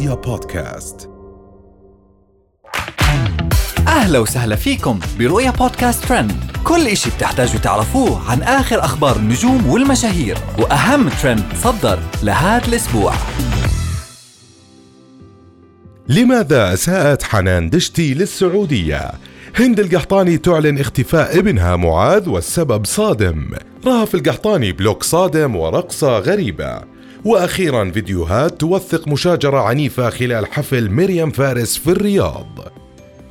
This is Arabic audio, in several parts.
رؤيا بودكاست. أهلا وسهلا فيكم برؤيا بودكاست ترند. كل إشي بتحتاجوا تعرفوه عن آخر أخبار النجوم والمشاهير وأهم ترند صدر لهذا الأسبوع. لماذا أساءت حنان دشتي للسعودية؟ هند القحطاني تعلن اختفاء ابنها معاذ والسبب صادم. رهف القحطاني block صادم ورقصة غريبة. وأخيرا فيديوهات توثق مشاجرة عنيفة خلال حفل مريم فارس في الرياض.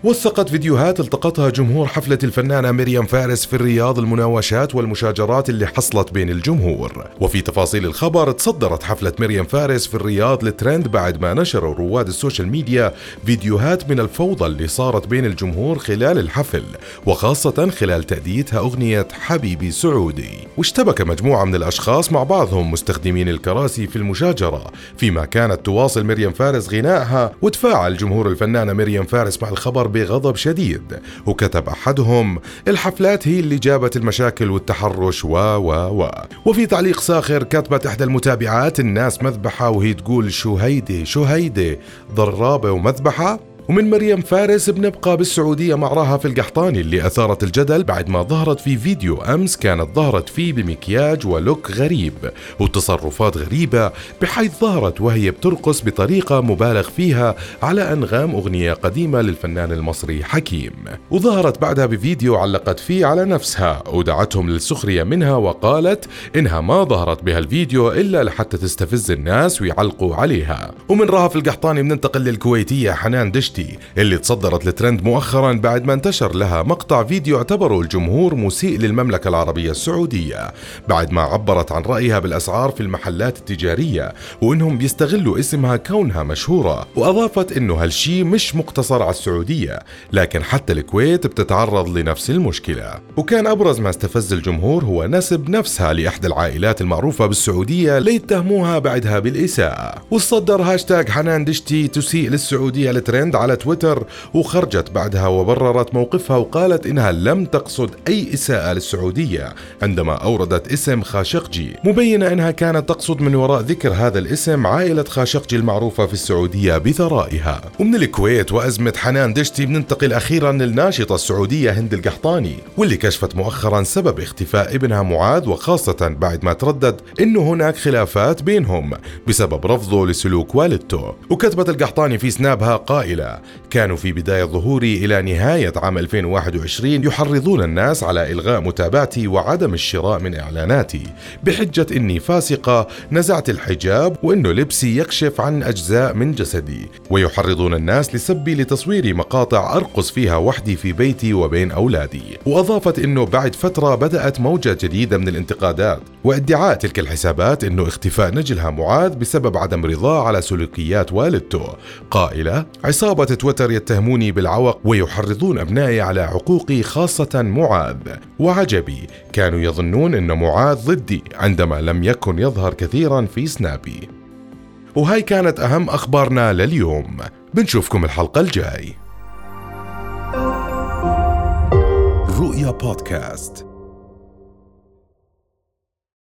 وثقت فيديوهات التقطها جمهور حفلة الفنانة مريم فارس في الرياض المناوشات والمشاجرات اللي حصلت بين الجمهور. وفي تفاصيل الخبر تصدرت حفلة مريم فارس في الرياض للترند بعد ما نشروا رواد السوشيال ميديا فيديوهات من الفوضى اللي صارت بين الجمهور خلال الحفل وخاصة خلال تأديتها أغنية حبيبي سعودي. واشتبك مجموعة من الأشخاص مع بعضهم مستخدمين الكراسي في المشاجرة. فيما كانت تواصل مريم فارس غنائها وتفاعل جمهور الفنانة مريم فارس مع الخبر بغضب شديد. وكتب أحدهم الحفلات هي اللي جابت المشاكل والتحرش و و و. وفي تعليق ساخر كتبت إحدى المتابعات الناس مذبحة. وهي تقول شو هيدي شو هيدي ضرابة ومذبحة. ومن مريم فارس بنبقى بالسعودية مع رهف القحطاني اللي أثارت الجدل بعد ما ظهرت في فيديو أمس كانت ظهرت فيه بمكياج ولوك غريب وتصرفات غريبة بحيث ظهرت وهي بترقص بطريقة مبالغ فيها على أنغام أغنية قديمة للفنان المصري حكيم. وظهرت بعدها بفيديو علقت فيه على نفسها ودعتهم للسخرية منها وقالت إنها ما ظهرت بهالفيديو إلا لحتى تستفز الناس ويعلقوا عليها. ومن رهف القحطاني بننتقل للكويتية حنان دشتي. سيتي اللي تصدرت الترند مؤخرا بعد ما انتشر لها مقطع فيديو اعتبره الجمهور مسيء للمملكة العربية السعودية. بعد ما عبرت عن رأيها بالأسعار في المحلات التجارية وإنهم بيستغلوا اسمها كونها مشهورة وأضافت إنه هالشي مش مقتصر على السعودية لكن حتى الكويت بتتعرض لنفس المشكلة. وكان أبرز ما استفز الجمهور هو نسب نفسها لإحدى العائلات المعروفة بالسعودية ليتهموها بعدها بالإساءة. وصدر هاشتاج حنان دشتي تسيء للسعودية الترند على تويتر وخرجت بعدها وبررت موقفها وقالت إنها لم تقصد أي إساءة للسعودية عندما أوردت اسم خاشقجي. مبينة إنها كانت تقصد من وراء ذكر هذا الاسم عائلة خاشقجي المعروفة في السعودية بثرائها. ومن الكويت وأزمة حنان دشتي بننتقل أخيرا للناشطة السعودية هند القحطاني واللي كشفت مؤخرا سبب اختفاء ابنها معاذ وخاصة بعد ما تردد انه هناك خلافات بينهم بسبب رفضه لسلوك والدته. وكتبت القحطاني في سنابها قائلة كانوا في بداية ظهوري إلى نهاية عام 2021 يحرضون الناس على إلغاء متابعتي وعدم الشراء من إعلاناتي. بحجة إني فاسقة نزعت الحجاب وإنه لبسي يكشف عن أجزاء من جسدي. ويحرضون الناس لسبي لتصوير مقاطع أرقص فيها وحدي في بيتي وبين أولادي. وأضافت إنه بعد فترة بدأت موجة جديدة من الانتقادات. وادعاء تلك الحسابات إنه اختفاء نجلها معاذ بسبب عدم رضاه على سلوكيات والدته. قائلة عصابة تويتر يتهموني بالعوق ويحرضون أبنائي على عقوقي خاصة معاذ. وعجبي كانوا يظنون أن معاذ ضدي عندما لم يكن يظهر كثيرا في سنابي. وهاي كانت أهم أخبارنا لليوم. بنشوفكم الحلقة الجاي. رؤيا بودكاست.